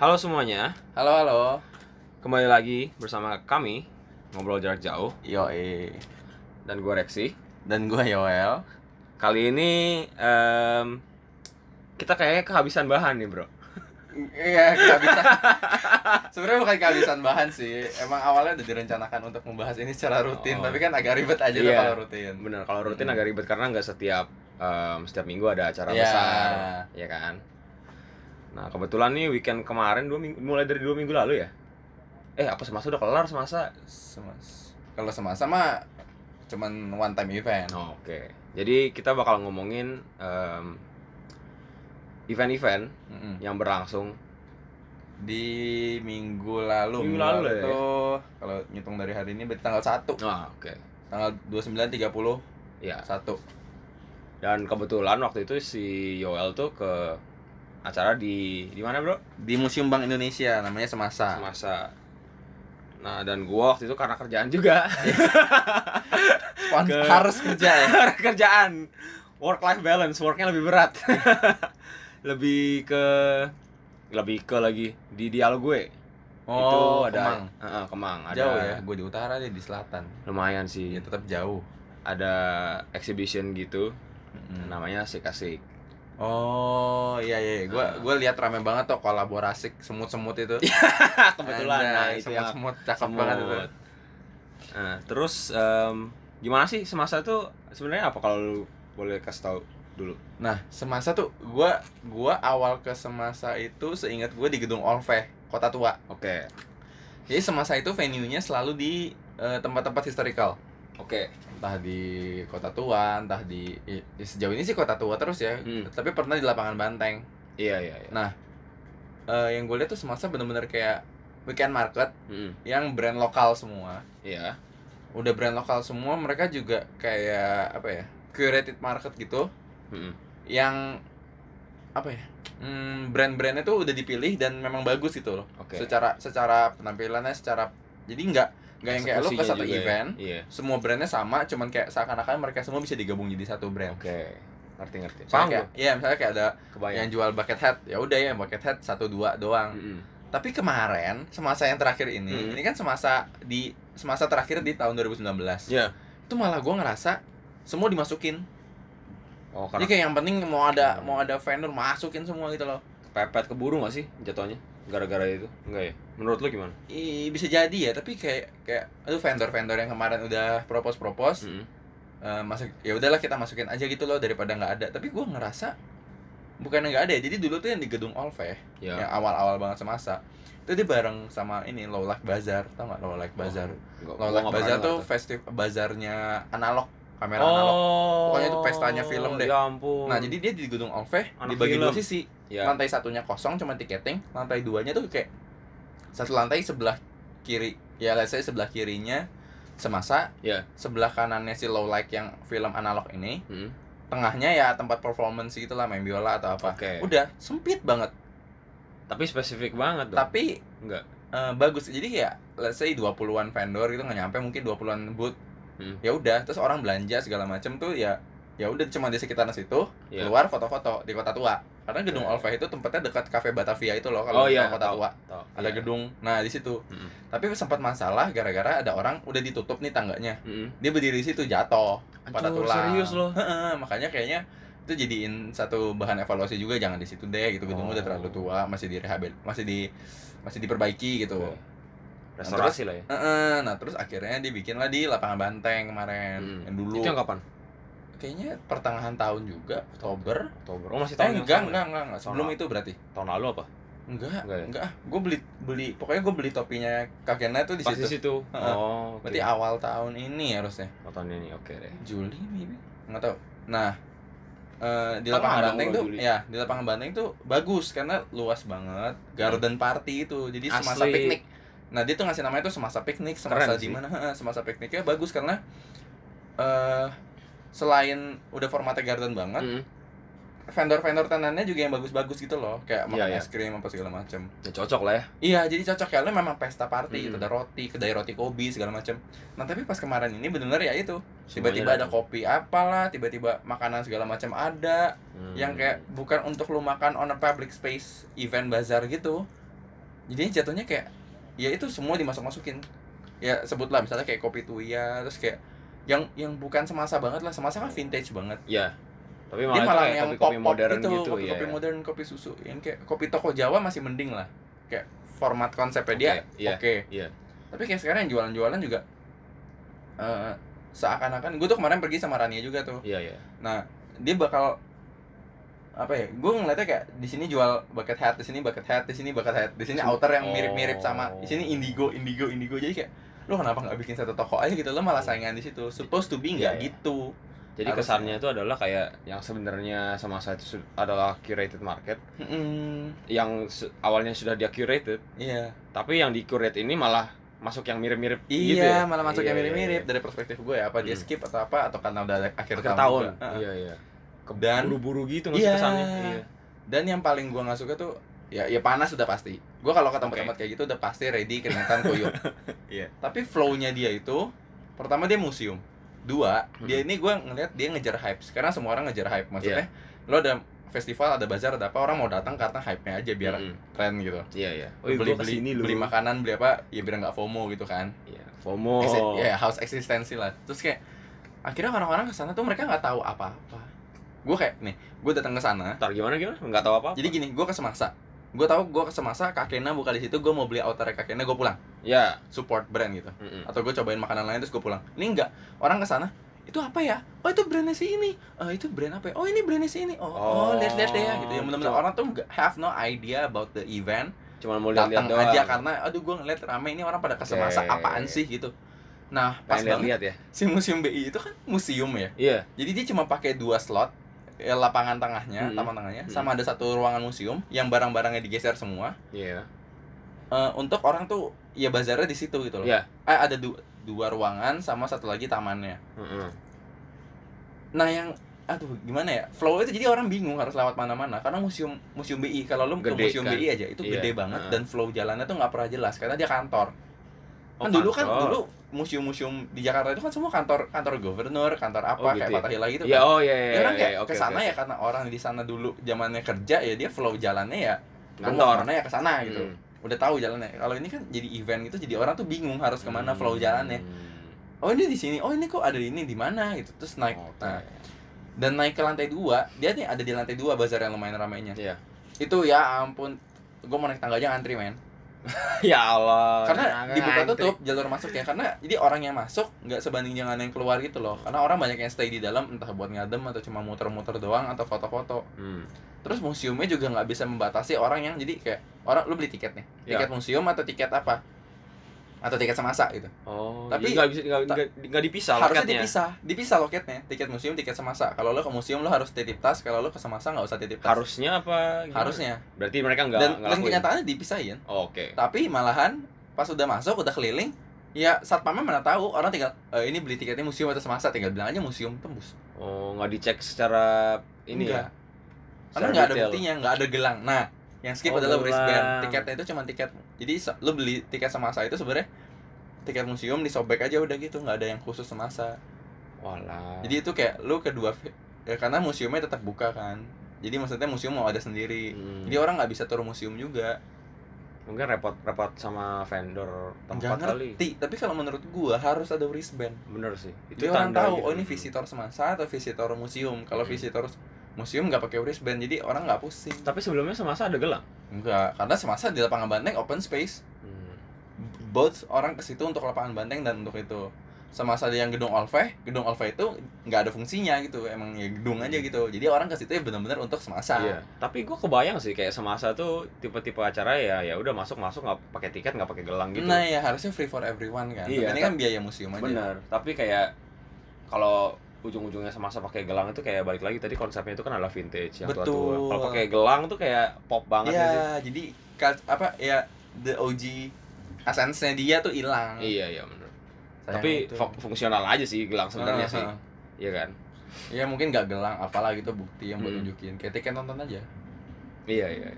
Halo semuanya, Halo halo. kembali lagi bersama kami ngobrol jarak jauh Yo dan gue Rexi. Dan gue Yoel. Kali ini em, kita kayaknya kehabisan bahan nih bro. Iya kehabisan. Sebenarnya bukan kehabisan bahan sih. Emang awalnya udah direncanakan untuk membahas ini secara rutin, Oh. tapi kan agak ribet aja tuh Iya. kalau rutin. Bener, kalau rutin Mm. agak ribet karena nggak setiap em, setiap minggu ada acara Iya. besar, ya kan? Nah kebetulan nih weekend kemarin dua minggu, mulai dari dua minggu lalu ya. Eh apa semasa udah kelar semasa? Semas. Kalau semasa mah cuman one time event. Oh, Oke, jadi kita bakal ngomongin em, event-event Mm-mm. yang berlangsung Di minggu lalu, Minggu lalu ya? tuh kalau ngitung dari hari ini berarti tanggal 1. Ah, oke. Tanggal 29 30 Ya, 1. dan kebetulan waktu itu si Yoel tuh ke acara di di mana, Bro? Di Museum Bank Indonesia namanya Semasa. Semasa. Nah, dan gua waktu itu karena kerjaan juga. Ke- harus kerja ya. kerjaan. Work life balance, worknya lebih berat. lebih ke lebih ke lagi di dialog gue. itu Oh, ada Kemang. Heeh, Kemang. Ada Jauh ya, gue di utara dia di selatan. lumayan sih. Ya tetap jauh. Ada exhibition gitu Mm. namanya Asik Asik. Oh iya iya, gue Ah. gue lihat rame banget tuh kolaborasi semut-semut itu. Kebetulan nah itu semut-semut cakep semut. banget itu. Nah, terus em, gimana sih semasa itu sebenarnya apa kalau lu boleh kasih tahu dulu? Nah semasa tuh gue gua awal ke semasa itu seingat gue di gedung Olve Kota Tua. Oke. Jadi semasa itu venue-nya selalu di eh, tempat-tempat historical. Oke. Entah di Kota Tua, entah di i- sejauh ini sih Kota Tua terus ya. Hmm. Tapi pernah di lapangan Banteng. Iya, iya, iya. Nah, eh, yang gue lihat tuh semasa bener-bener kayak weekend market Mm-mm. yang brand lokal semua. Iya. Udah brand lokal semua, mereka juga kayak apa ya? Curated market gitu Mm-mm. yang apa ya? Hmm, brand-brandnya tuh udah dipilih dan memang bagus gitu loh. Oke. Secara secara penampilannya secara jadi nggak nggak yang kayak lu ke satu ya. event, Iya. semua brandnya sama, cuman kayak seakan-akan mereka semua bisa digabung jadi satu brand. Oke. Ngerti ngerti. Misalnya Paham kayak, iya misalnya kayak ada Kebayang. yang jual bucket hat, ya udah ya bucket hat satu dua doang. Mm-mm. Tapi kemarin semasa yang terakhir ini, Hmm. ini kan semasa di semasa terakhir di tahun 2019. Iya. Itu malah gua ngerasa semua dimasukin. Oh, Jadi karena kayak yang penting mau ada Hmm. mau ada vendor masukin semua gitu loh. pepet keburu gak sih jatuhnya? Gara-gara itu? Enggak ya? Menurut lu gimana? I, bisa jadi ya, tapi kayak kayak aduh vendor-vendor yang kemarin udah propose-propose Mm-mm. eh, masuk ya udahlah kita masukin aja gitu loh daripada nggak ada. Tapi gua ngerasa bukan nggak ada ya. Jadi dulu tuh yang di gedung Olve Ya. yang awal-awal banget semasa itu dia bareng sama ini Low Life Bazaar, tau nggak Low Life Bazaar? Enggak, Low Life Bazaar tuh festival bazarnya analog, kamera Oh. analog. Pokoknya itu pestanya film deh. Ya ampun. Nah, jadi dia di gedung Olve Anak dibagi dua film. sisi. ya. Lantai satunya kosong cuma tiketing, lantai duanya tuh kayak satu lantai sebelah kiri. Ya, let's say sebelah kirinya semasa, Ya. sebelah kanannya si Low Light yang film analog ini, Mm. tengahnya ya tempat performance gitu lah main biola atau apa. Oke. Udah sempit banget, Tapi spesifik banget dong. tapi enggak. eh, bagus. Jadi ya let's say 20-an vendor gitu nggak nyampe mungkin 20-an booth. Hmm. Ya udah, terus orang belanja segala macem tuh ya ya udah cuma di sekitaran situ, Iya. keluar foto-foto di Kota Tua. Karena gedung Oke. Olve itu tempatnya dekat Cafe Batavia itu loh Oh kalau di iya, Kota Tua. tahu. Ada Iya. gedung. Nah, di situ. Mm-mm. Tapi sempat masalah gara-gara ada orang udah ditutup nih tangganya. Mm-mm. Dia berdiri di situ jatuh pada tulang. serius loh. Makanya kayaknya itu jadiin satu bahan evaluasi juga jangan di situ deh gitu gedung Oh. udah terlalu tua masih direhabil masih di masih diperbaiki gitu. Restorasi lah ya. Heeh, nah terus akhirnya dibikin lah di lapangan Banteng kemarin Mm. yang dulu Itu yang kapan? kayaknya pertengahan tahun juga Oktober Oktober. Oh, masih eh, tahun yang enggak, enggak ya? enggak enggak sebelum itu berarti Tahun lalu apa? enggak Enggak ya? enggak gue beli beli pokoknya gue beli topinya kakeknya tuh di Pas di situ situ. Heeh. Oh, oke. berarti awal tahun ini harusnya Oh, tahun ini oke deh. Juli maybe nggak tahu nah eh, di Tengah lapangan banteng tuh Juli. ya di lapangan banteng tuh bagus karena luas banget garden party itu jadi semasa piknik nah dia tuh ngasih namanya tuh semasa piknik semasa di mana Heeh, semasa pikniknya bagus karena eh selain udah formatnya garden banget Mm. vendor-vendor tenannya juga yang bagus-bagus gitu loh kayak makan iya. es krim apa segala macam Ya cocok lah ya. Iya, jadi cocok karena memang pesta party gitu, Hmm. ada roti, kedai roti kopi segala macam. Nah, tapi pas kemarin ini bener ya itu, tiba-tiba ada kopi apalah, tiba-tiba makanan segala macam ada, Hmm. yang kayak bukan untuk lu makan on a public space event bazar gitu. Jadi jatuhnya kayak ya itu semua dimasuk masukin ya sebutlah misalnya kayak kopi tuya terus kayak yang yang bukan semasa banget lah semasa kan vintage banget Iya. Tapi dia malah, malah itu kayak yang pop-pop modern itu gitu kopi, ya. kopi modern kopi susu yang kayak kopi toko Jawa masih mending lah kayak format konsepnya dia Oke, iya, oke iya. tapi kayak sekarang yang jualan-jualan juga eh, seakan-akan gue tuh kemarin pergi sama Rania juga tuh Iya, iya. nah dia bakal apa ya gue ngeliatnya kayak di sini jual bucket hat di sini bucket hat di sini bucket hat di sini outer yang mirip-mirip sama di sini indigo indigo indigo jadi kayak lo kenapa nggak bikin satu toko aja gitu lo malah saingan di situ supposed to be nggak Iya, iya. gitu Jadi Harusnya. kesannya itu adalah kayak yang sebenarnya sama saya itu adalah curated market Mm-mm. yang awalnya sudah dia curated, iya tapi yang di curate ini malah masuk yang mirip-mirip iya gitu ya. malah masuk yang Iya, mirip-mirip iya, dari perspektif gue ya apa dia Hmm. skip atau apa atau karena udah akhir, akhir tahun, tahun. Iya, iya. Dan- buru-buru gitu nggak Iya. kesannya. Iya. dan yang paling gue nggak suka tuh ya ya panas udah pasti gue kalau ke tempat-tempat kayak gitu udah pasti ready keringetan kuyup Iya. tapi flow-nya dia itu pertama dia museum dua dia Hmm. ini gue ngeliat dia ngejar hype sekarang semua orang ngejar hype maksudnya Iya. lo ada festival ada bazar ada apa orang mau datang karena hype-nya aja biar Mm-mm. tren gitu Iya, iya. Oh, beli beli lu. beli makanan beli apa ya biar nggak FOMO gitu kan Iya. FOMO. Exi- ya house eksistensi lah terus kayak akhirnya orang-orang ke sana tuh mereka nggak tahu apa-apa gue kayak nih gue datang ke sana. Ntar gimana gimana? Nggak tahu apa. jadi gini gue ke Semasa. Gue tahu gue ke Semasa Kakena buka di situ gue mau beli outer Kakena gue pulang. Ya. support brand gitu. Mm-mm. atau gue cobain makanan lain terus gue pulang. Ini enggak. Orang ke sana itu apa ya? Oh itu brandnya si ini. Oh itu brand apa ya? Oh ini brandnya si ini. Oh oh, Oh, lihat lihat deh ya gitu. Yang benar-benar orang tuh nggak have no idea about the event. Cuma mau lihat-lihat datang doang. aja karena aduh gue ngeliat rame ini orang pada ke Semasa Oke. apaan sih? gitu. Nah pas banget lihat-lihat ya. si museum BI itu kan museum ya? Iya. jadi dia cuma pakai dua slot ya, lapangan tengahnya, Hmm. taman tengahnya, Hmm. sama ada satu ruangan museum yang barang-barangnya digeser semua. Iya. Eh, untuk orang tuh ya bazarnya di situ gitu loh. Iya. Eh, ada du- dua ruangan sama satu lagi tamannya. Mm-mm. Nah yang aduh gimana ya flow itu jadi orang bingung harus lewat mana-mana karena museum museum BI kalau lu ke Gede, museum kan? BI aja itu Iya, gede banget heeh. dan flow jalannya tuh nggak pernah jelas karena dia kantor Oh, kan dulu kan dulu museum-museum di Jakarta itu kan semua kantor kantor gubernur kantor apa Oh, kayak gitu ya? Fatahillah gitu Iya, kan. oh iya iya. Ya orang iya, kayak iya. ke sana ya karena orang di sana dulu zamannya kerja ya dia flow jalannya ya Kantor. ya ke sana gitu Hmm. udah tahu jalannya kalau ini kan jadi event gitu jadi orang tuh bingung harus ke mana flow Hmm. jalannya oh ini di sini oh ini kok ada ini di mana gitu terus naik Oke. nah, dan naik ke lantai dua dia nih ada di lantai dua bazar yang lumayan ramainya Iya. itu ya ampun gue mau naik tangga aja ngantri men ya Allah. karena Ngantri. dibuka tutup jalur masuknya karena jadi orang yang masuk nggak sebanding jangan yang keluar gitu loh karena orang banyak yang stay di dalam entah buat ngadem atau cuma muter-muter doang atau foto-foto Hmm. terus museumnya juga nggak bisa membatasi orang yang jadi kayak orang lu beli tiket nih Ya. tiket museum atau tiket apa atau tiket semasa gitu. Oh, Tapi- nggak bisa nggak dipisah harusnya loketnya. dipisah. Dipisah loketnya. Tiket museum tiket semasa. Kalau lo ke museum lo harus titip tas. Kalau lo ke semasa nggak usah titip tas. Harusnya apa? gimana? harusnya. Berarti mereka nggak dan, dan kenyataannya dipisahin. Oh, Oke. tapi malahan pas udah masuk udah keliling ya satpamnya mana tahu. Orang tinggal "Eh, ini beli tiketnya museum atau semasa. Tinggal bilang aja museum tembus. Oh, nggak dicek secara ini Enggak. ya. karena nggak ada buktinya nggak ada gelang. Nah yang skip Oh, adalah wristband tiketnya itu cuma tiket jadi lo beli tiket semasa itu sebenarnya tiket museum disobek aja udah gitu nggak ada yang khusus semasa Walah. jadi itu kayak lu kedua ya karena museumnya tetap buka kan jadi maksudnya museum mau ada sendiri Hmm. jadi orang nggak bisa turun museum juga mungkin repot-repot sama vendor tempat kali. ngerti tapi kalau menurut gua harus ada wristband Bener sih. Itu orang tanda tahu gitu. oh ini visitor semasa atau visitor museum. Kalau Hmm. visitor museum nggak pakai wristband jadi orang nggak pusing. Tapi sebelumnya semasa ada gelang. Enggak, karena semasa di lapangan banteng open space. Hmm. Both orang ke situ untuk lapangan banteng dan untuk itu. Semasa di yang gedung Olve, gedung Olve itu nggak ada fungsinya gitu, emang ya gedung aja gitu. Jadi orang ke situ ya benar-benar untuk semasa. Iya. Tapi gua kebayang sih kayak semasa tuh tipe-tipe acara ya ya udah masuk masuk nggak pakai tiket nggak pakai gelang gitu. Nah ya harusnya free for everyone kan. Iya, ini kan biaya museum aja. Bener. Tapi kayak kalau ujung-ujungnya semasa pakai gelang itu kayak balik lagi tadi konsepnya itu kan adalah vintage yang Betul. tua-tua. Kalau pakai gelang tuh kayak pop banget sih. Iya, jadi apa ya the OG essence-nya dia tuh hilang. Iya iya. Sayang Tapi itu. fung- fungsional aja sih gelang sebenarnya Ah, sih. ah. Iya kan? Ya mungkin nggak gelang, apalah gitu bukti yang buat Hmm. nunjukin. Kayak tiket nonton aja. Iya iya.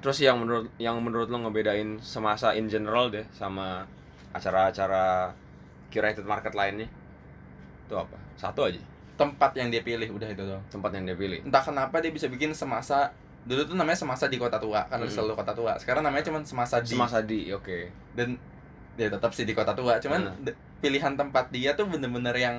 Terus yang menurut yang menurut lo ngebedain semasa in general deh sama acara-acara curated market lainnya itu apa? Satu aja Tempat yang dia pilih udah itu dong. tempat yang dia pilih. Entah kenapa dia bisa bikin semasa dulu tuh namanya semasa di kota tua karena Hmm. selalu kota tua sekarang namanya cuma semasa di Semasa di, oke. dan ya tetap sih di kota tua cuman Hmm. pilihan tempat dia tuh bener-bener yang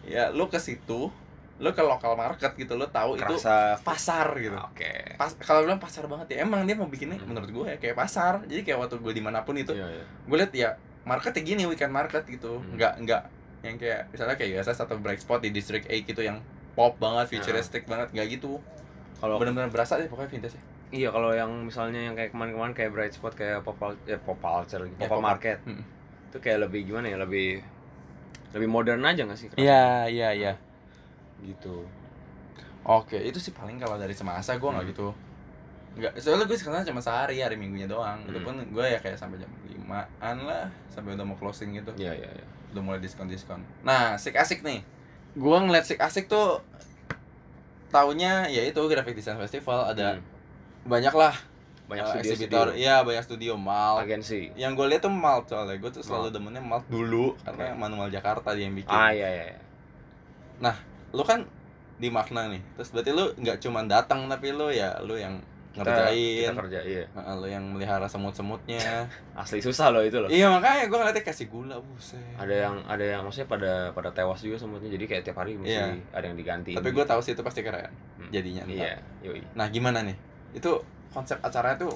ya lu ke situ lu ke lokal market gitu lu tahu itu Kerasa pasar gitu Oke. pas kalau bilang pasar banget ya emang dia mau bikinnya Hmm. menurut gue ya kayak pasar jadi kayak waktu gue di mana pun itu Iya, iya. gue liat ya market kayak gini weekend market gitu Hmm. nggak nggak yang kayak misalnya kayak USS atau Bright Spot di District 8 gitu yang pop banget futuristic banget nggak gitu Kalau bener-bener berasa deh pokoknya vintage ya iya kalau yang misalnya yang kayak kemarin-kemarin kayak Bright Spot kayak pop eh, pop culture gitu, Ya, pop pop- market. Mm. Itu kayak lebih gimana ya? Lebih lebih modern aja gak sih? iya iya iya Gitu. oke itu sih paling kalau dari semasa gue nggak Hmm. gitu nggak soalnya gue sekarang cuma sehari hari minggunya doang itu Hmm. pun gue ya kayak sampai jam limaan lah sampai udah mau closing gitu Iya, iya, iya. Udah mulai diskon diskon nah sik asik nih gue ngeliat sik asik tuh taunya ya itu graphic design festival ada Hmm. banyak lah banyak uh, studio eksibitor studio iya banyak studio malt agensi. yang gue lihat tuh malt soalnya gue tuh selalu Malt. demennya malt dulu karena manual Jakarta dia yang bikin Ah, iya, iya. iya. lu kan di makna nih terus berarti lu nggak cuma datang tapi lu ya lu yang Kita, ngerjain kita kerja, iya. Lu yang melihara semut-semutnya Asli susah loh itu loh. iya makanya gue ngeliatnya kasih gula buset Ada yang ada yang maksudnya pada pada tewas juga semutnya. Jadi kayak tiap hari mesti Iya. ada yang diganti. tapi gue tahu sih itu pasti keren Hmm. jadinya. Iya, yoi. nah gimana nih itu konsep acaranya tuh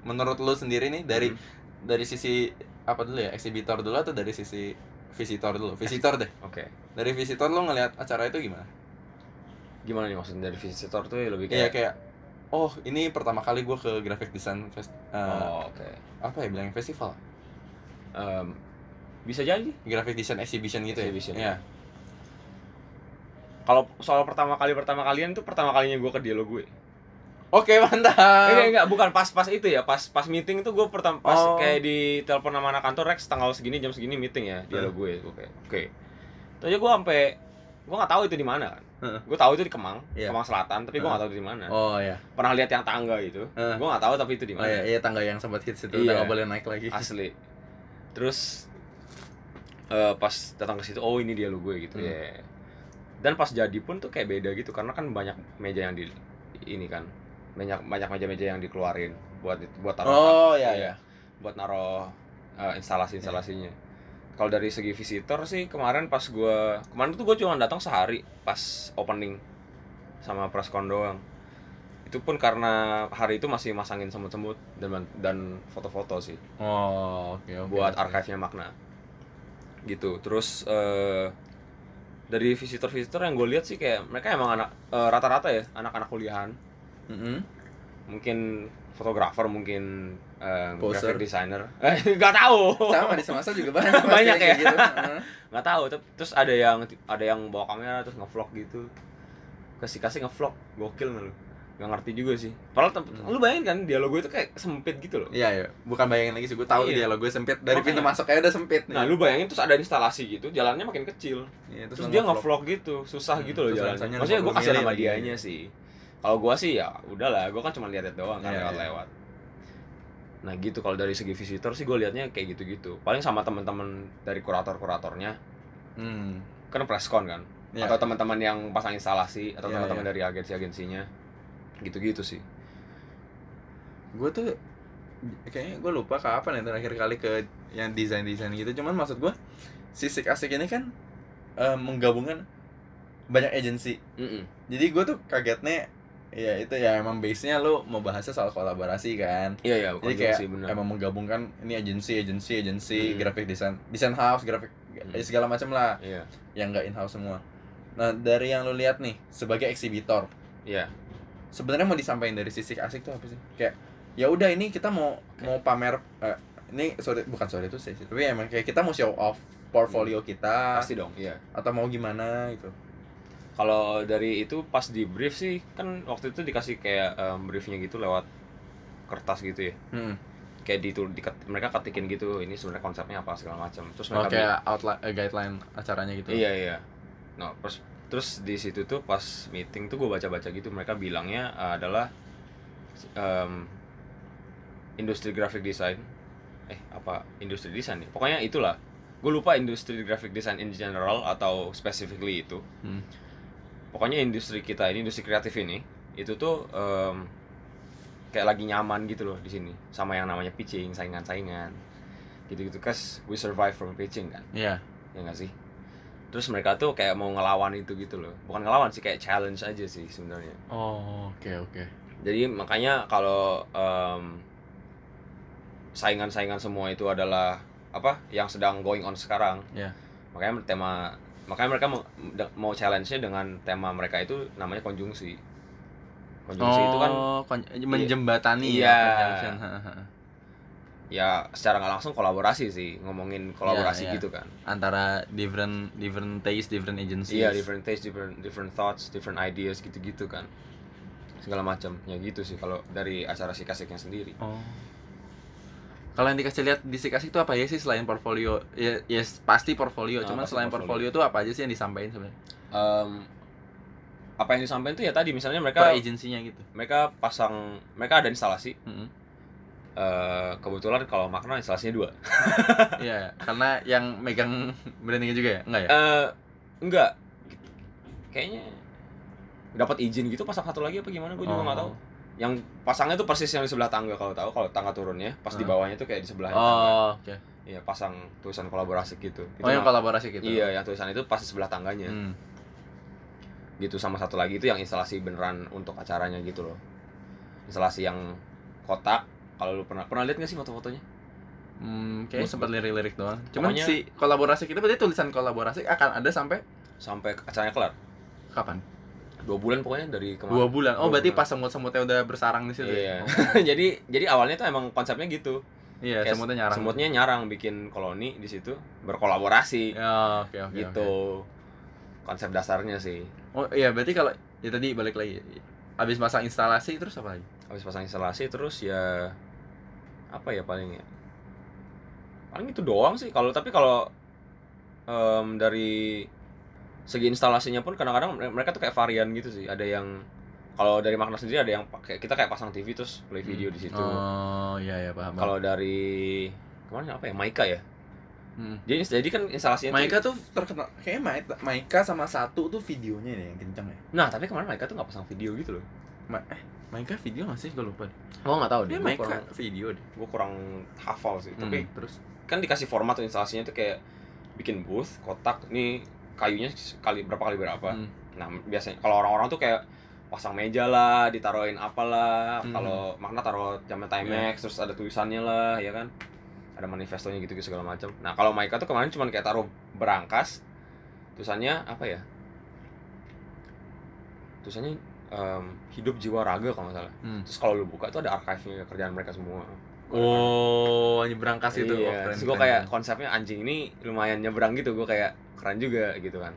menurut lu sendiri nih dari Hmm. dari sisi apa dulu ya eksibitor dulu atau dari sisi visitor dulu visitor deh Oke. dari visitor lu ngelihat acara itu gimana Gimana nih maksudnya dari visitor tuh ya lebih Iya kayak kayak oh ini pertama kali gue ke graphic design fest eh, Oh, oke. apa ya bilangnya festival Em, bisa jadi graphic design exhibition gitu Exhibition, ya. Iya. kalau soal pertama kali pertama kalian tuh pertama kalinya gue ke dialog gue Oke mantap. enggak enggak bukan pas pas itu ya pas pas meeting tuh gue pertama pas Oh. kayak di telepon sama anak kantor Rex tanggal segini jam segini meeting ya dialog gue oke oke terus aja gue sampai gue nggak tahu itu di mana kan Heeh. gue tahu itu di Kemang Iya. Kemang Selatan tapi gue nggak tahu itu di mana Oh iya. pernah lihat yang tangga gitu Heeh. gue nggak tahu tapi itu di Oh mana iya, iya tangga yang sempat hits itu Iya. udah nggak boleh naik lagi. asli terus eh, pas datang ke situ oh ini dialog gue gitu Hmm. ya dan pas jadi pun tuh kayak beda gitu karena kan banyak meja yang di ini kan banyak banyak meja-meja yang dikeluarin buat buat taruh Oh iya iya. buat naruh instalasi instalasinya kalau dari segi visitor sih kemarin pas gua kemarin tuh gue cuma datang sehari pas opening sama preskon doang itu pun karena hari itu masih masangin semut-semut dan dan foto-foto sih Oh oke oke. buat oke. archive-nya makna gitu terus eh, dari visitor-visitor yang gue lihat sih kayak mereka emang anak eh, rata-rata ya anak-anak kuliahan Mm-mm. mungkin fotografer mungkin eh, Poser. graphic designer eh nggak tahu Sama di semasa juga banyak. Banyak kayak ya? Gitu. Nggak tahu terus ada yang ada yang bawa kamera terus ngevlog gitu kasih kasih ngevlog gokil nggak lu nggak ngerti juga sih padahal Hmm. lu bayangin kan dialog gue itu kayak sempit gitu loh Iya iya. Bukan bayangin lagi sih. Gue tahu Iya. dia lo gue sempit dari Makanya. pintu masuk aja udah sempit nih. nah lu bayangin terus ada instalasi gitu jalannya makin kecil Iya, terus, lo dia nge-vlog. gitu susah Hmm, gitu loh terus jalannya maksudnya gue 50 kasih nama lagi. dianya sih kalau gua sih ya udahlah gua kan cuma lihat doang kan Iya, lewat iya. lewat nah gitu kalau dari segi visitor sih gue liatnya kayak gitu gitu paling sama teman-teman dari kurator kuratornya Hmm. kan preskon kan Iya. atau teman-teman yang pasang instalasi atau Iya, teman-teman iya. dari agensi-agensinya gitu-gitu sih gue tuh kayaknya gue lupa kapan ya terakhir kali ke yang desain desain gitu cuman maksud gue si Sik asik ini kan eh, menggabungkan banyak agensi Mm-mm. jadi gue tuh kagetnya ya itu ya emang base nya lo mau bahasnya soal kolaborasi kan. Iya iya jadi kayak sih benar emang menggabungkan ini agensi agensi agensi Hmm. graphic design design house graphic Hmm. segala macam lah. Iya. Yang nggak in house semua. Nah dari yang lo lihat nih sebagai eksibitor iya. sebenarnya mau disampaikan dari sisi asik tuh apa sih? Kayak ya udah ini kita mau mau pamer eh, ini sorry bukan sorry itu sih tapi emang kayak kita mau show off portfolio kita. Pasti dong iya. Atau mau gimana gitu kalau dari itu pas di brief sih kan waktu itu dikasih kayak em, briefnya gitu lewat kertas gitu ya hmm. kayak di mereka ketikin gitu ini sebenarnya konsepnya apa segala macam terus oh, mereka kayak outline eh, guideline acaranya gitu Iya iya. Nah terus terus di situ tuh pas meeting tuh gue baca-baca gitu mereka bilangnya uh, adalah em, industri graphic design. Eh apa industri desain nih? Pokoknya itulah. Gue lupa industri graphic design in general atau specifically itu. Hmm. Pokoknya industri kita ini industri kreatif ini itu tuh em, kayak lagi nyaman gitu loh di sini sama yang namanya pitching saingan-saingan gitu-gitu kas we survive from pitching kan Iya. ya nggak sih terus mereka tuh kayak mau ngelawan itu gitu loh bukan ngelawan sih kayak challenge aja sih sebenarnya Oh, oke oke. jadi makanya kalau em, saingan-saingan semua itu adalah apa yang sedang going on sekarang Iya. Makanya tema makanya mereka mau, mau challenge-nya dengan tema mereka itu namanya konjungsi konjungsi itu kan Oh, kon- menjembatani Iya. ya ya secara nggak langsung kolaborasi sih ngomongin kolaborasi Iya, iya. gitu kan antara different different taste, different agencies. iya different taste different different thoughts different ideas gitu-gitu kan segala macam ya gitu sih kalau dari acara si kasiknya sendiri Oh. Kalau yang dikasih lihat di Sikasik itu apa ya sih selain portfolio? Ya, ya pasti portfolio. Ah, Cuman pasti selain portfolio. portfolio itu apa aja sih yang disampaikan sebenarnya? Em, apa yang disampaikan tuh ya tadi misalnya Per mereka agensinya gitu. mereka pasang mereka ada instalasi Mm-mm. Eh, kebetulan kalau makna instalasinya dua Iya, karena yang megang brandingnya juga ya? Enggak ya? Eh enggak kayaknya dapat izin gitu pasang satu lagi apa gimana gue juga nggak tahu yang pasangnya tuh persis yang di sebelah tangga kalau tahu kalau tangga turunnya pas di Ah. bawahnya tuh kayak di sebelah tangga Oh, oke. iya pasang tulisan kolaborasi gitu Itu Oh, yang mah- kolaborasi gitu. iya yang tulisan itu pas di sebelah tangganya Hmm. gitu sama satu lagi itu yang instalasi beneran untuk acaranya gitu loh instalasi yang kotak kalau lu pernah pernah lihat nggak sih foto-fotonya Hmm, kayaknya Bus- sempat lirik-lirik doang. Cuman Pokoknya- si kolaborasi kita berarti tulisan kolaborasi akan ada sampai sampai acaranya kelar kapan? Dua bulan pokoknya dari kemarin Dua bulan. Oh, Dua berarti bulan. pas semut-semutnya udah bersarang di situ. iya ya? jadi jadi awalnya tuh emang konsepnya gitu Iya, Kayak semutnya nyarang. semutnya nyarang bikin koloni di situ berkolaborasi Ya, oke oke. gitu konsep dasarnya sih. Oh, iya, berarti kalau ya tadi balik lagi. Habis masang instalasi terus apa lagi? habis pasang instalasi terus ya apa ya paling ya paling itu doang sih kalau tapi kalau em, dari segi instalasinya pun kadang-kadang mere- mereka tuh kayak varian gitu sih ada yang kalau dari makna sendiri ada yang pakai kita kayak pasang TV terus play video di situ Oh, iya ya paham. kalau dari ke mana apa ya Maika ya Hmm. jadi jadi kan instalasinya tuh- Maika tuh terkenal kayaknya Maika, Maika sama satu tuh videonya deh yang kenceng ya. nah tapi kemarin Maika tuh nggak pasang video gitu loh Ma eh, Maika video nggak sih? Gue lupa. deh. oh nggak tahu Dia deh Maika kurang, video deh. gue kurang hafal sih tapi Hmm, terus kan dikasih format tuh instalasinya tuh kayak bikin booth kotak nih kayunya kali berapa kali berapa. Hmm. nah biasanya kalau orang-orang tuh kayak pasang meja lah ditaruhin apalah. Hmm. kalau makna taruh jamnya Timex terus ada tulisannya lah ya kan? Ada manifestonya gitu segala macam. Nah kalau Maika tuh kemarin cuma kayak taruh berangkas tulisannya apa ya? Tulisannya em, hidup jiwa raga kalau nggak salah. Hmm. terus kalau lu buka tuh ada archive-nya kerjaan mereka semua. Oh, ini berangkas itu. Oh, Iya, keren, terus gue kayak konsepnya anjing ini lumayan nyebrang gitu, gue kayak keren juga gitu kan.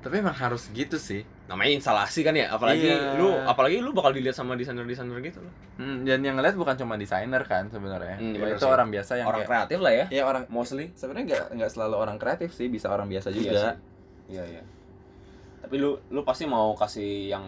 Tapi emang harus gitu sih. Namanya instalasi kan ya, apalagi Iya. lu apalagi lu bakal dilihat sama desainer-desainer gitu loh. Hmm, dan yang ngeliat bukan cuma desainer kan sebenarnya. Hmm, Ya, itu sih. orang biasa yang Orang kayak, kreatif lah ya, ya orang mostly. sebenarnya nggak nggak selalu orang kreatif sih, bisa orang biasa Iya juga. Iya, iya. Tapi lu lu pasti mau kasih yang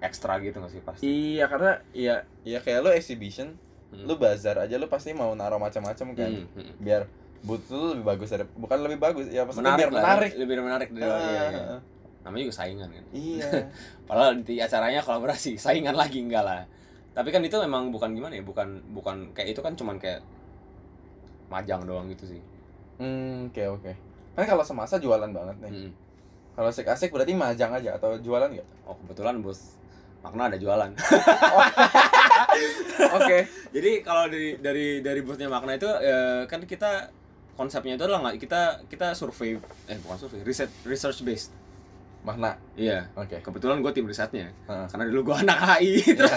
ekstra gitu gak sih pasti? Iya, karena iya iya kayak lo exhibition, Hmm. lu bazar aja lu pasti mau naruh macam-macam kan. Hmm, hmm. Biar lu lebih bagus dari bukan lebih bagus, ya maksudnya menarik biar lah, menarik. lebih menarik dari Ah, ah, ah. Namanya juga saingan kan. Iya. Padahal di acaranya kolaborasi, saingan lagi enggak lah. Tapi kan itu memang bukan gimana ya, bukan bukan kayak itu kan cuman kayak majang doang gitu sih. Hmm, oke oke. Kan kalau semasa jualan banget nih. Hmm. Kalau asik-asik berarti majang aja atau jualan nggak? Oh kebetulan bos makna ada jualan. Oke. Jadi kalau dari dari dari boothnya makna itu eh, kan kita konsepnya itu adalah nggak kita kita survei eh bukan survei riset research based. Makna. Iya. Oke. Kebetulan gue tim risetnya. Heeh. Karena dulu gue anak HI terus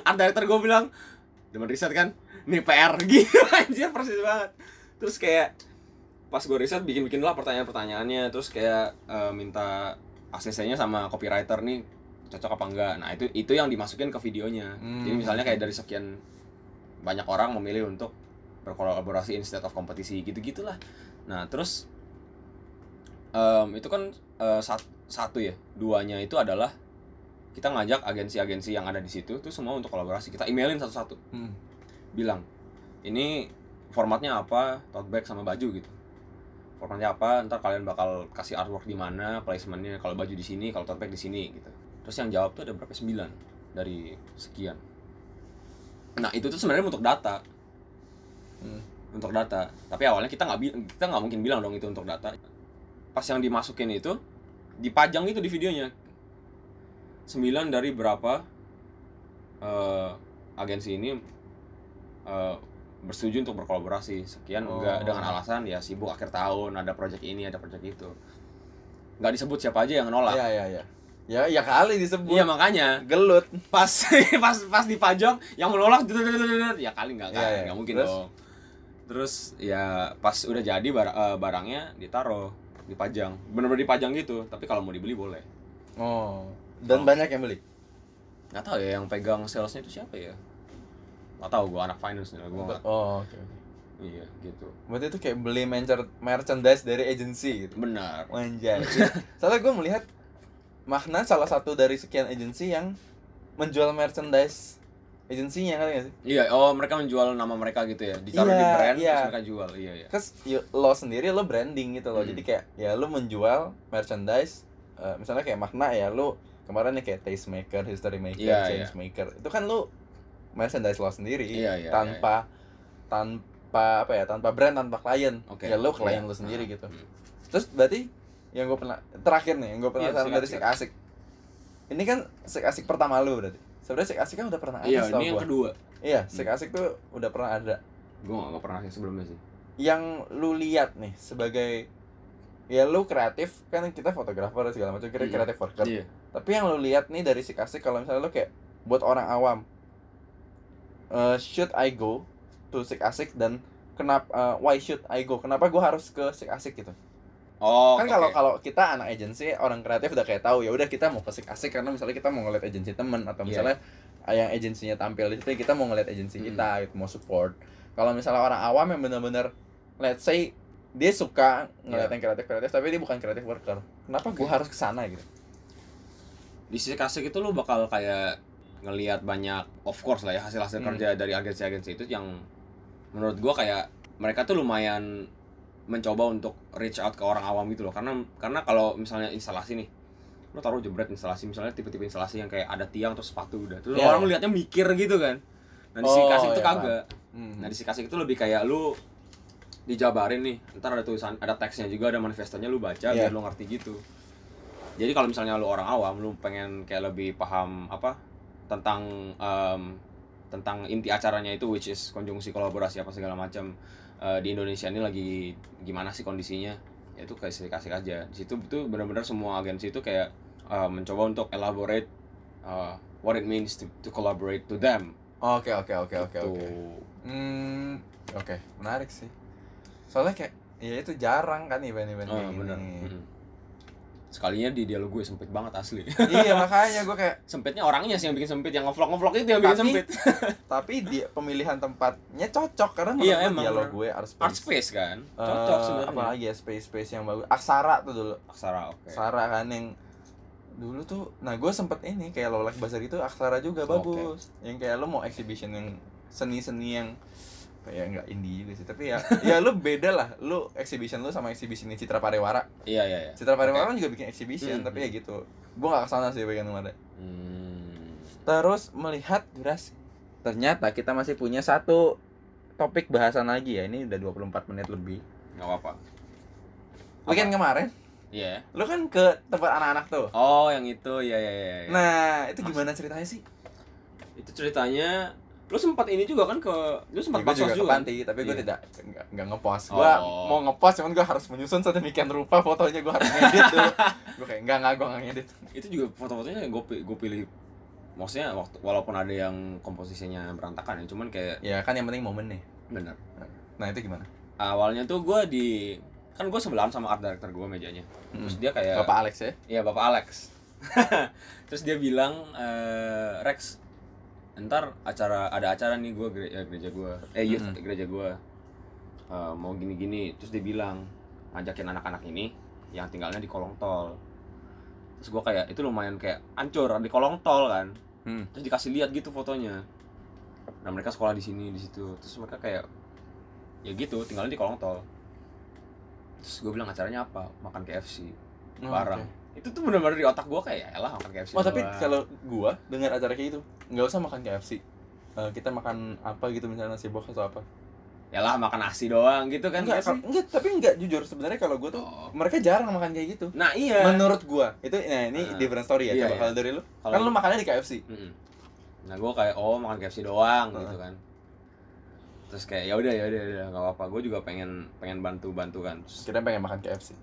art director gue bilang demen riset kan nih PR gitu anjir persis banget terus kayak pas gue riset bikin bikin lah pertanyaan pertanyaannya terus kayak eh, minta ACC-nya sama copywriter nih cocok apa enggak nah itu itu yang dimasukin ke videonya Hmm. jadi misalnya kayak dari sekian banyak orang memilih untuk berkolaborasi instead of kompetisi gitu gitulah nah terus em, itu kan eh, sat- satu ya duanya itu adalah kita ngajak agensi-agensi yang ada di situ tuh semua untuk kolaborasi. Kita emailin satu-satu. Hmm. bilang ini formatnya apa? Tote bag sama baju gitu. Formatnya apa? Ntar kalian bakal kasih artwork di mana placementnya? Kalau baju di sini kalau tote bag di sini gitu. Terus yang jawab tuh ada berapa? Sembilan dari sekian. Nah itu tuh sebenarnya untuk data Hmm. untuk data tapi awalnya kita nggak kita nggak mungkin bilang dong itu untuk data pas yang dimasukin itu dipajang itu di videonya 9 dari berapa eh, agensi ini eh, bersetuju untuk berkolaborasi sekian enggak Oh. dengan alasan ya sibuk akhir tahun ada project ini ada project itu nggak disebut siapa aja yang nolak Iya iya iya. Ya ya kali disebut. iya makanya Gelut. pas pas pas dipajang yang menolak ya kali nggak kan Iya, iya. nggak mungkin Terus? dong terus ya pas udah jadi bar- eh, barangnya ditaruh dipajang bener-bener dipajang gitu tapi kalau mau dibeli boleh Oh. Dan Oh. banyak yang beli. nggak tahu ya yang pegang salesnya itu siapa ya nggak tahu gua anak finance nih gua nggak Oh, oke oke. iya gitu Berarti itu kayak beli merchandise dari agency gitu. benar Anjay. Soalnya gue melihat Makna salah satu dari sekian agensi yang menjual merchandise agensinya kan gak sih? iya oh mereka menjual nama mereka gitu ya ditaruh di Iya, brand iya. terus mereka jual iya iya Terus lo sendiri lo branding gitu loh. Hmm. Jadi kayak ya lo menjual merchandise eh, misalnya kayak Makna ya lo kemarin nih kayak taste maker, history maker, Iya, change maker. Itu kan lo merchandise lo sendiri Iya, iya, tanpa tanpa apa ya? Tanpa brand, tanpa klien. Oke. Ya lo klien Iya. lo sendiri Ah, gitu. hmm. Terus berarti yang gue pernah terakhir nih, yang gue pernah Iya, dari Sik Asik. Ini kan Sik Asik pertama lu berarti. Sebenarnya Sik Asik kan udah pernah ada iya ini yang gua. kedua Iya, Sik Asik tuh udah pernah ada. gua nggak pernah yang sebelumnya sih Yang lu lihat nih sebagai ya lu kreatif kan kita fotografer segala macam kira Hmm. kreatif worker. iya Tapi yang lu lihat nih dari Sik Asik kalau misalnya lu kayak buat orang awam eh, should I go to Sik Asik dan kenapa eh, why should I go? Kenapa gua harus ke Sik Asik gitu? Oh kan kalau kalau kita anak agensi orang kreatif udah kayak tahu ya udah kita mau kesik asik karena misalnya kita mau ngeliat agensi temen atau Iya. misalnya yang agensinya tampil di situ kita mau ngeliat agensi Hmm. kita gitu, mau support kalau misalnya orang awam yang bener-bener let's say dia suka ngeliat Iya. yang kreatif kreatif tapi dia bukan kreatif worker kenapa gua Oke. harus ke sana gitu di sisi kasih itu lu bakal kayak ngelihat banyak of course lah ya hasil hasil Hmm. kerja dari agensi-agensi itu yang menurut gua kayak mereka tuh lumayan mencoba untuk reach out ke orang awam gitu loh. Karena karena kalau misalnya instalasi nih lu taruh jebret instalasi misalnya tipe-tipe instalasi yang kayak ada tiang terus sepatu udah terus Iya, orang lihatnya mikir gitu kan. Nah di sisi Oh, kasih itu iya, kagak. Hmm. nah di sisi kasih itu lebih kayak lu dijabarin nih ntar ada tulisan ada teksnya juga ada manifestonya lu baca Iya. biar lu ngerti gitu. Jadi kalau misalnya lu orang awam lu pengen kayak lebih paham apa tentang em, tentang inti acaranya itu which is konjungsi kolaborasi apa segala macam eh, di Indonesia ini lagi gimana sih kondisinya ya itu kayak kasih aja di situ itu benar-benar semua agensi itu kayak eh, mencoba untuk elaborate eh, what it means to, to collaborate to them oke oke oke oke Gitu. oke hmm oke menarik sih soalnya kayak ya itu jarang kan event event Oh, kayak bener. gini Mm. Sekalinya di dialog gue sempit banget asli. iya makanya gue kayak Sempitnya orangnya sih yang bikin sempit, yang ngevlog ngevlog itu yang bikin Tapi- sempit. tapi dia pemilihan tempatnya cocok karena menurut Iya, emang, dialog gue art space, Art space kan, Eh, cocok sebenarnya. apalagi ya space space yang bagus aksara tuh dulu Aksara oke. aksara kan yang dulu tuh nah gue sempet ini kayak lolak bazar itu aksara juga bagus yang kayak lo mau exhibition yang seni seni yang ya nggak indie juga sih tapi ya ya lu beda lah lu exhibition lu sama exhibition Citra Parewara Iya iya iya. Citra Parewara Oke. kan juga bikin exhibition Hmm. tapi ya gitu gue nggak ke sana sih bagian kemarin Hmm. Terus melihat durasi. Ternyata kita masih punya satu topik bahasan lagi ya. Ini udah 24 menit lebih. Nggak apa-apa. Weekend kemarin, Iya. lu kan ke tempat anak-anak tuh. Oh, yang itu ya ya ya. ya. Nah, itu gimana ceritanya sih? itu ceritanya lu sempat ini juga kan ke lu Ya, sempat gue pas juga ke juga. kan? panti, tapi gue Iya. tidak nggak nggak ngepost. Gue Oh. mau ngepost, cuman gue harus menyusun sedemikian rupa fotonya. Gue harus ngedit dulu. gue kayak enggak enggak gue nggak ngedit. Itu juga foto-fotonya gue gue pilih maksudnya waktu walaupun ada yang komposisinya berantakan ya, cuman kayak Ya kan yang penting momen nih. bener. Nah itu gimana? Awalnya tuh gue di kan gue sebelahan sama art director gue mejanya. Terus dia kayak Bapak Alex ya? Iya bapak Alex. Terus dia bilang eh, Rex, ntar acara ada acara nih gue gereja, gereja gue, eh youth Mm. gereja gue Eh, mau gini-gini. Terus dia bilang ngajakin anak-anak ini yang tinggalnya di kolong tol. Terus gue kayak itu lumayan kayak ancur di kolong tol kan. Hmm. Terus dikasih lihat gitu fotonya. Nah mereka sekolah di sini di situ. Terus mereka kayak ya gitu tinggalnya di kolong tol. Terus gue bilang acaranya apa? Makan KFC bareng. Itu tuh benar-benar di otak gua kayak ya lah makan KFC. Oh tapi doang." kalau gua dengar acara kayak gitu nggak usah makan KFC. eh, kita makan apa gitu misalnya nasi box atau apa ya lah makan nasi doang gitu kan enggak, nggak sih kal- enggak tapi enggak jujur sebenarnya kalau gue tuh Oh. mereka jarang makan kayak gitu nah iya menurut gua itu nah ini Ah. different story ya Iya, coba iya. kalau dari lu Kalau- kan lu makannya di KFC nah gue kayak oh makan KFC doang Heeh. gitu kan terus kayak ya udah ya udah ya udah nggak apa-apa gue juga pengen pengen bantu bantu kan Terus- kita pengen makan KFC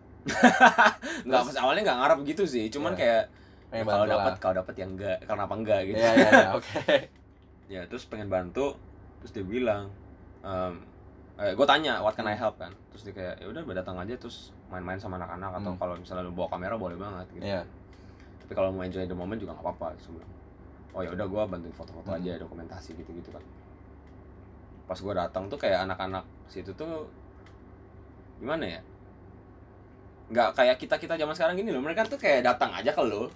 nggak pas awalnya nggak ngarep gitu sih. Cuman Iya. kayak pengen kalau dapat kalau dapat yang enggak karena apa enggak gitu. Iya iya iya, oke. Ya terus pengen bantu terus dia bilang em, eh, gue tanya what can I help kan? Terus dia kayak ya udah datang aja terus main-main sama anak-anak atau Hmm. kalau misalnya lu bawa kamera boleh banget gitu. Iya. Tapi kalau mau enjoy the moment juga nggak apa-apa terus gua bilang, oh ya udah gue bantuin foto-foto Hmm. aja dokumentasi gitu-gitu kan. Pas gue datang tuh kayak anak-anak situ tuh gimana ya nggak kayak kita kita zaman sekarang gini loh. Mereka tuh kayak datang aja ke lo.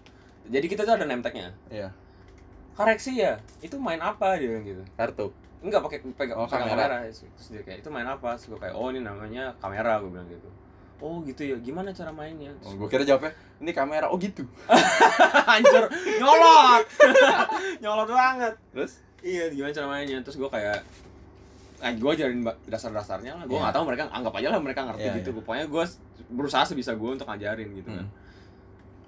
Jadi kita tuh ada name tag-nya. Iya. Koreksi ya itu main apa? Dia bilang gitu. Kartu. Enggak pakai pegang Oh, kamera. kamera. terus dia kayak itu main apa? Terus gue kayak oh ini namanya kamera gue bilang gitu. Oh gitu ya. Gimana cara mainnya? Oh, gua kira jawabnya ini kamera. Oh gitu. Hancur nyolot. Nyolot banget. Terus? Iya gimana cara mainnya? Terus gue kayak Nah, gue ajarin dasar-dasarnya lah. Gue Iya. nggak tahu mereka anggap aja lah mereka ngerti Iya, gitu. iya. Pokoknya gue berusaha sebisa gue untuk ngajarin gitu kan. Hmm.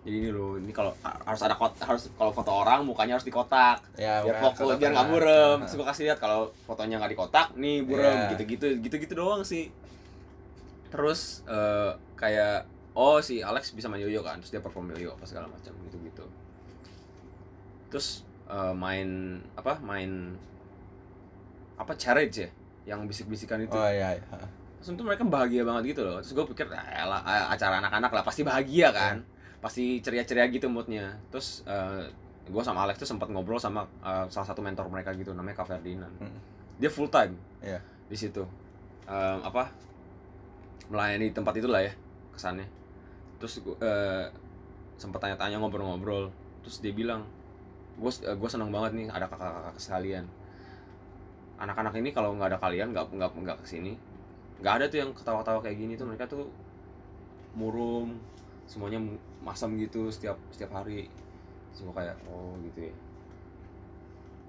Jadi ini loh, ini kalau harus ada kot, harus kalau foto orang mukanya harus dikotak ya biar fokus biar nggak burem. Terus gue kasih lihat kalau fotonya nggak dikotak, nih burem Iya. gitu-gitu, gitu-gitu doang sih. Terus eh, kayak oh si Alex bisa main yoyo kan, terus dia perform yoyo apa segala macam gitu-gitu. Terus eh, main apa? Main apa charage ya? Yang bisik-bisikan itu. oh iya iya Itu mereka bahagia banget gitu loh. Terus gue pikir, ah, elah, ah, acara anak-anak lah pasti bahagia kan. Pasti ceria-ceria gitu moodnya. Terus gue sama Alex tuh sempat ngobrol sama eh, salah satu mentor mereka gitu namanya Kak Ferdinand. Hmm. Dia full time Iya. di situ. Em, apa melayani tempat itulah ya kesannya. Terus gue sempat tanya-tanya ngobrol-ngobrol. Terus dia bilang, gue gue seneng banget nih ada kakak-kakak sekalian. Anak-anak ini kalau nggak ada kalian nggak nggak nggak ke sini nggak ada tuh yang ketawa-tawa kayak gini tuh. Mereka tuh murung semuanya mu- masam gitu setiap setiap hari. Semua kayak oh gitu ya.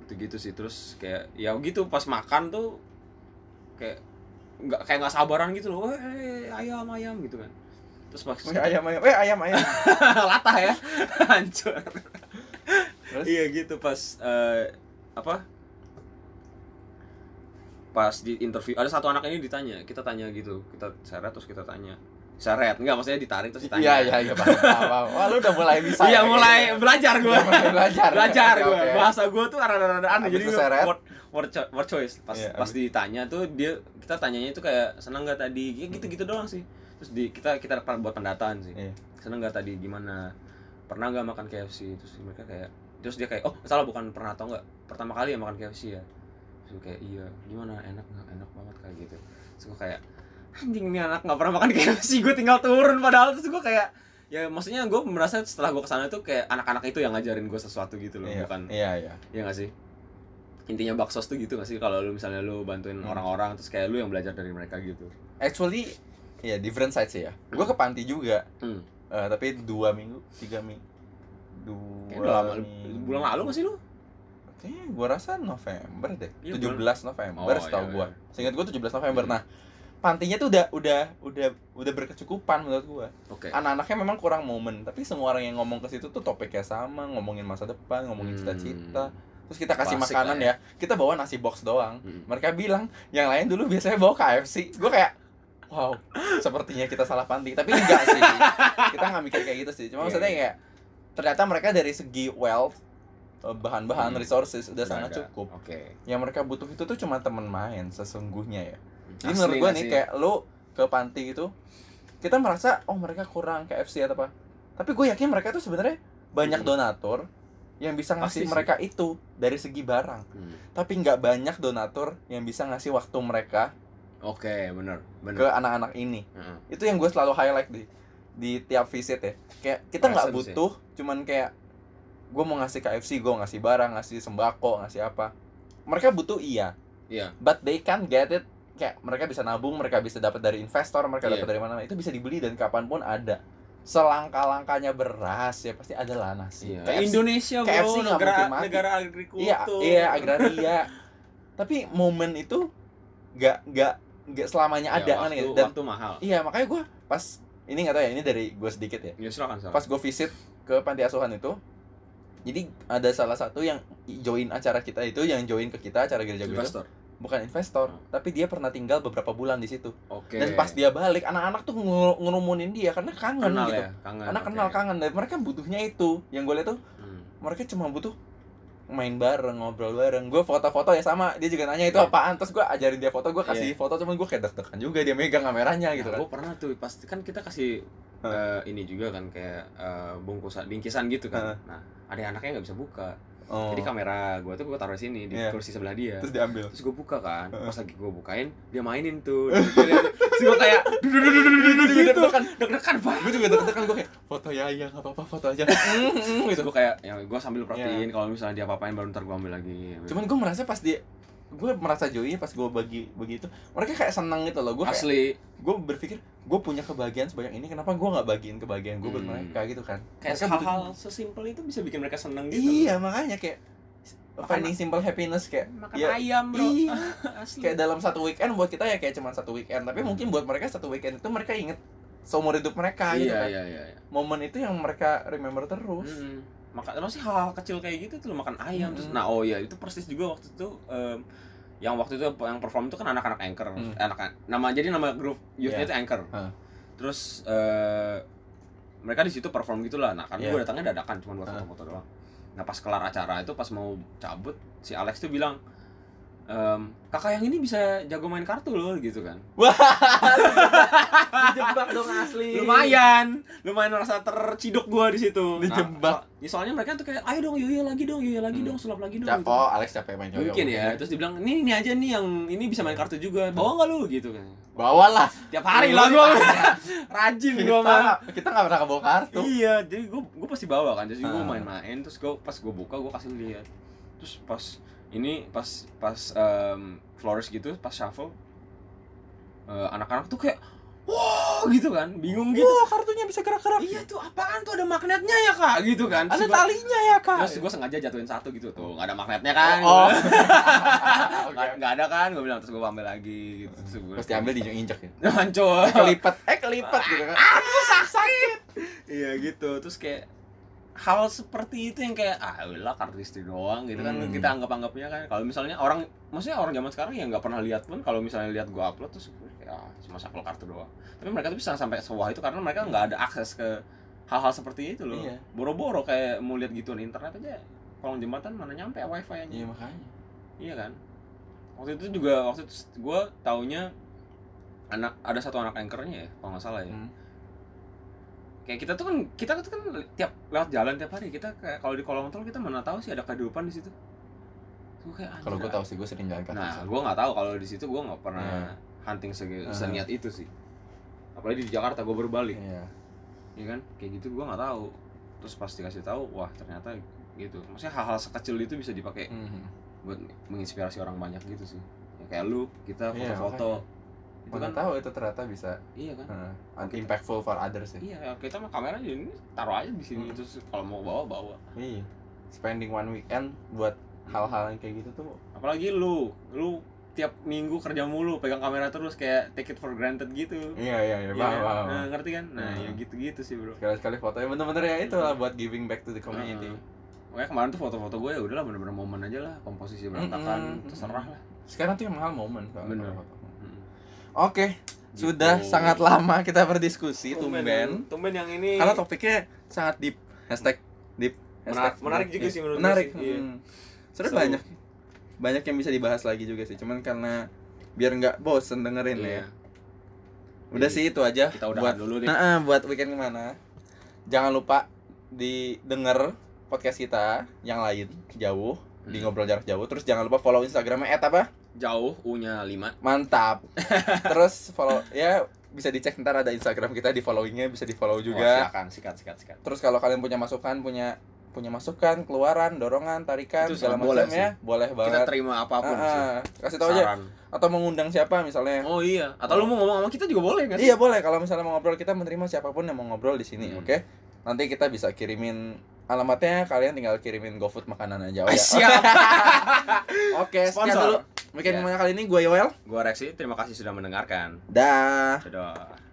Gitu gitu sih. Terus kayak ya gitu pas makan tuh kayak nggak kayak nggak sabaran gitu loh. Eh ayam ayam gitu kan. Terus pas Weh, ayam ayam eh ayam ayam. Latah ya. Hancur. Terus? iya gitu pas eh, apa pas di interview ada satu anak ini ditanya kita tanya gitu kita seret terus kita tanya. Seret enggak maksudnya ditarik terus ditanya. Iya iya iya wah lu udah mulai bisa iya ya, mulai belajar gue belajar. Belajar gue bahasa gue tuh rada-rada aneh jadi word word, word choice. Pas Iya, pas ditanya tuh dia kita tanyanya itu kayak seneng gak tadi? Ya gitu gitu doang sih. Terus di kita kita buat pendataan sih. Iya. seneng gak tadi? Gimana? Pernah nggak makan KFC terus mereka kayak terus dia kayak oh salah bukan pernah atau enggak pertama kali ya makan KFC ya gua kayak iya gimana enak nggak enak banget kayak gitu terus gue kayak anjing ini anak nggak pernah makan KFC gue tinggal turun padahal terus gue kayak ya maksudnya gue merasa setelah gue ke sana tuh kayak anak-anak itu yang ngajarin gue sesuatu gitu loh iya bukan iya iya Iya gak sih? Intinya baksos tuh gitu gak sih kalau lu misalnya lu bantuin Hmm. orang-orang terus kayak lu yang belajar dari mereka gitu. actually ya different side sih ya gue ke panti juga Hmm. Eh, tapi dua minggu tiga minggu Kayak dua udah lama minggu. bulan lalu gak sih lu? Kayaknya gue rasa November deh. Iya, 17 November Oh, setahu iya, gue iya. seingat gue 17 November. Hmm. nah pantinya tuh udah udah udah udah berkecukupan menurut gue Oke. anak-anaknya memang kurang momen tapi semua orang yang ngomong ke situ tuh topiknya sama ngomongin masa depan ngomongin Hmm. cita-cita. Terus kita kasih Klasik makanan lah ya. kita bawa nasi box doang. Hmm. mereka bilang yang lain dulu biasanya bawa KFC gue kayak wow sepertinya kita salah panti. Tapi enggak sih. Kita nggak mikir kayak gitu sih. Cuma Iya, maksudnya iya. kayak ternyata mereka dari segi wealth bahan-bahan Hmm. resources udah Udah sangat cukup Oke. yang mereka butuh itu tuh cuma temen main sesungguhnya ya jadi Asli menurut gue nggak nih sih? kayak lu ke panti itu kita merasa oh mereka kurang KFC atau apa tapi gue yakin mereka tuh sebenarnya banyak Hmm. donatur yang bisa ngasih Pasti sih. mereka itu dari segi barang Hmm. tapi nggak banyak donatur yang bisa ngasih waktu mereka Oke, bener, ke anak-anak ini Heeh. itu yang gue selalu highlight di di tiap visit ya kayak kita nggak Presence ya. butuh cuman kayak gue mau ngasih KFC gue ngasih barang ngasih sembako ngasih apa mereka butuh iya Iya. but they can get it kayak mereka bisa nabung mereka bisa dapat dari investor mereka Iya. dapat dari mana itu bisa dibeli dan kapan pun ada selangkah-langkahnya beras ya pasti ada lah nasi Iya. KFC Indonesia bro, KFC negara mungkin mati. negara agrikultur. iya iya agraria tapi momen itu nggak nggak nggak selamanya ada Ya, kan waktu, gitu. dan waktu mahal iya makanya gue pas ini nggak tahu ya ini dari gue sedikit ya ya silakan silakan pas gue visit ke panti asuhan itu jadi ada salah satu yang join acara kita itu yang join ke kita acara gereja gue investor bukan investor Hmm. tapi dia pernah tinggal beberapa bulan di situ oke dan pas dia balik anak-anak tuh nge- ngerumunin dia karena kangen kenal gitu ya kangen karena oke. kenal kangen dan mereka butuhnya itu yang gue lihat tuh Hmm. mereka cuma butuh main bareng ngobrol bareng gue foto-foto ya sama dia juga nanya itu Iya. apaan terus gue ajarin dia foto gue kasih Iya. foto cuman gue kayak deg-degan juga dia megang kameranya gitu Nah, kan gue pernah tuh pasti kan kita kasih Eh, ini juga kan kayak eh, bungkusan bingkisan gitu kan nah ada anaknya nggak bisa buka oh. jadi kamera gue tuh gue taruh di sini di Iya. kursi sebelah dia terus diambil terus gue buka kan pas lagi gue bukain dia mainin tuh terus gue kayak gitu deg-degan. deg-degan banget gue juga deg-degan gue kayak foto ya ya nggak apa-apa foto aja Mm, mm, gitu terus gue kayak ya gue sambil Iya. perhatiin kalau misalnya dia apa-apain baru ntar gue ambil lagi cuman gue merasa pas dia gue merasa joy pas gue bagi begitu. Mereka kayak seneng gitu loh. Gue kayak asli. gue berpikir gue punya kebahagiaan sebanyak ini kenapa gue nggak bagiin kebahagiaan gue Hmm. mereka gitu kan? Kayak hal-hal sesimpel itu bisa bikin mereka seneng gitu iya makanya kayak Makan- finding simple happiness kayak makan ya, ayam bro. iya. Asli. Kayak dalam satu weekend buat kita ya kayak cuma satu weekend. Tapi Hmm. mungkin buat mereka satu weekend itu mereka inget seumur hidup mereka gitu iya kan. iya iya iya. momen itu yang mereka remember terus Mm-mm. Maka masih hal-hal kecil kayak gitu tuh lo makan ayam terus Mm-mm. nah oh iya itu persis juga waktu itu em, yang waktu itu yang perform itu kan anak-anak anchor Mm. Anak nama jadi nama grup youthnya Iya. itu anchor Hah. terus eh, mereka di situ perform gitulah nah karena Iya. gue datangnya dadakan cuma buat foto-foto doang nah pas kelar acara itu pas mau cabut si Alex tuh bilang em, kakak yang ini bisa jago main kartu loh gitu kan. Wah. Dijebak dong asli. Lumayan. Lumayan merasa terciduk gua di situ. Dijebak. Nah, so- soalnya mereka tuh kayak ayo dong yoyo lagi dong yoyo lagi Hmm. dong sulap lagi dong. Cap- gitu. Alex capek main joyo mungkin ya. Terus dibilang ini ini aja nih yang ini bisa main kartu juga. Bawa nggak lu? Gitu kan. Bawalah tiap hari lah gua. rajin kita gua mah kita nggak pernah kebawa kartu. Iya jadi gua gua pasti bawa kan. Jadi gua Ah. main-main. Terus gua pas gua buka gua kasih lihat. Terus pas ini pas pas em, Flores gitu pas shuffle eh, anak-anak tuh kayak wah gitu kan bingung gitu. Wah kartunya bisa gerak-gerak. Iya tuh apaan tuh ada magnetnya ya kak? Gitu kan. Ada gua- talinya ya kak? Terus gue sengaja jatuhin satu gitu tuh nggak ada magnetnya kan oh. nggak nggak ada kan gue bilang terus gue ambil lagi gitu terus gue pasti ambil diinjek ya? Hancur. Eh kelipat eh kelipat gitu kan. Sakit. Iya gitu terus kayak hal seperti itu yang kayak ah udah kartu istri doang gitu kan. Hmm. kita anggap anggapnya kan kalau misalnya orang maksudnya orang zaman sekarang yang nggak pernah lihat pun kalau misalnya lihat gua upload terus gua kayak ah, cuma saklek kartu doang. Tapi mereka tuh bisa sampai sewah itu karena mereka nggak ada akses ke hal-hal seperti itu loh. Iya. boro-boro kayak mau lihat gituan internet aja kolong jembatan mana nyampe wifi aja. Iya makanya. Iya kan? Waktu itu juga waktu itu gue taunya anak ada satu anak anchornya ya kalau nggak salah ya. Hmm. Kayak kita tuh kan kita tuh kan tiap lewat jalan tiap hari. Kita kayak kalau di kolong tol kita mana tahu sih ada kehidupan di situ. Kalau gue tahu sih gue sering jalan kaki nah gue nggak tahu kalau di situ gue nggak pernah Iya. hunting segi, Uh-huh. seniat itu sih. Apalagi di Jakarta gue baru balik. Iya. Ya kan? Kayak gitu gue nggak tahu. Terus pas dikasih tahu wah ternyata gitu. Maksudnya hal-hal sekecil itu bisa dipakai Mhm. buat menginspirasi orang banyak gitu sih. Ya, kayak lu kita Iya, foto-foto itu Mana kan tahu itu ternyata bisa iya kan uh, impactful for others ya. iya kita mah kamera ini taruh aja di sini Hmm. terus kalau mau bawa bawa Iya. Spending one weekend buat hal-hal yang kayak gitu tuh apalagi lu lu tiap minggu kerja mulu pegang kamera terus kayak take it for granted gitu iya iya iya Iya paham, kan? paham. Nah, ngerti kan nah Hmm. ya gitu-gitu sih bro sekali-sekali foto ya bener-bener ya itu lah buat giving back to the community. Pokoknya kemarin tuh foto-foto gue ya udahlah bener-bener momen aja lah komposisi berantakan Mm-mm. terserah lah sekarang tuh yang mahal momen soalnya Bener. foto. Oke sudah Gitu. sangat lama kita berdiskusi tumben. tumben. Yang ini. Karena topiknya sangat deep. Hashtag deep. Hashtag menarik juga Iya, sih menurut menarik. sih, iya. hmm. Seru. banyak. Banyak yang bisa dibahas lagi juga sih. Cuman karena biar nggak bosen dengerin Iya. ya udah Iya. sih itu aja. Kita udah buat dulu nih Nah, buat weekend ke mana jangan lupa didengar podcast kita yang lain jauh di Hmm. ngobrol jarak jauh. Terus jangan lupa follow instagramnya at apa jauh u nya 5 mantap terus follow ya bisa dicek ntar ada instagram kita di followingnya bisa di follow juga silakan sikat sikat sikat terus kalau kalian punya masukan punya punya masukan keluaran dorongan tarikan Itu segala macam ya boleh kita banget terima apa pun Ah, sih ah. kasih tau aja atau mengundang siapa misalnya oh iya atau lu mau ngomong sama kita juga boleh nggak sih Iya boleh kalau misalnya mau ngobrol kita menerima siapa pun yang mau ngobrol di sini, Hmm. oke? Nanti kita bisa kirimin alamatnya, kalian tinggal kirimin GoFood makanan aja. Oh, Ah, ya. siap Oke, sekian Sponsor. dulu. Weekend Ya. Mania kali ini gue Yoel. Gua Rexi, terima kasih sudah mendengarkan. Dah. Dadah.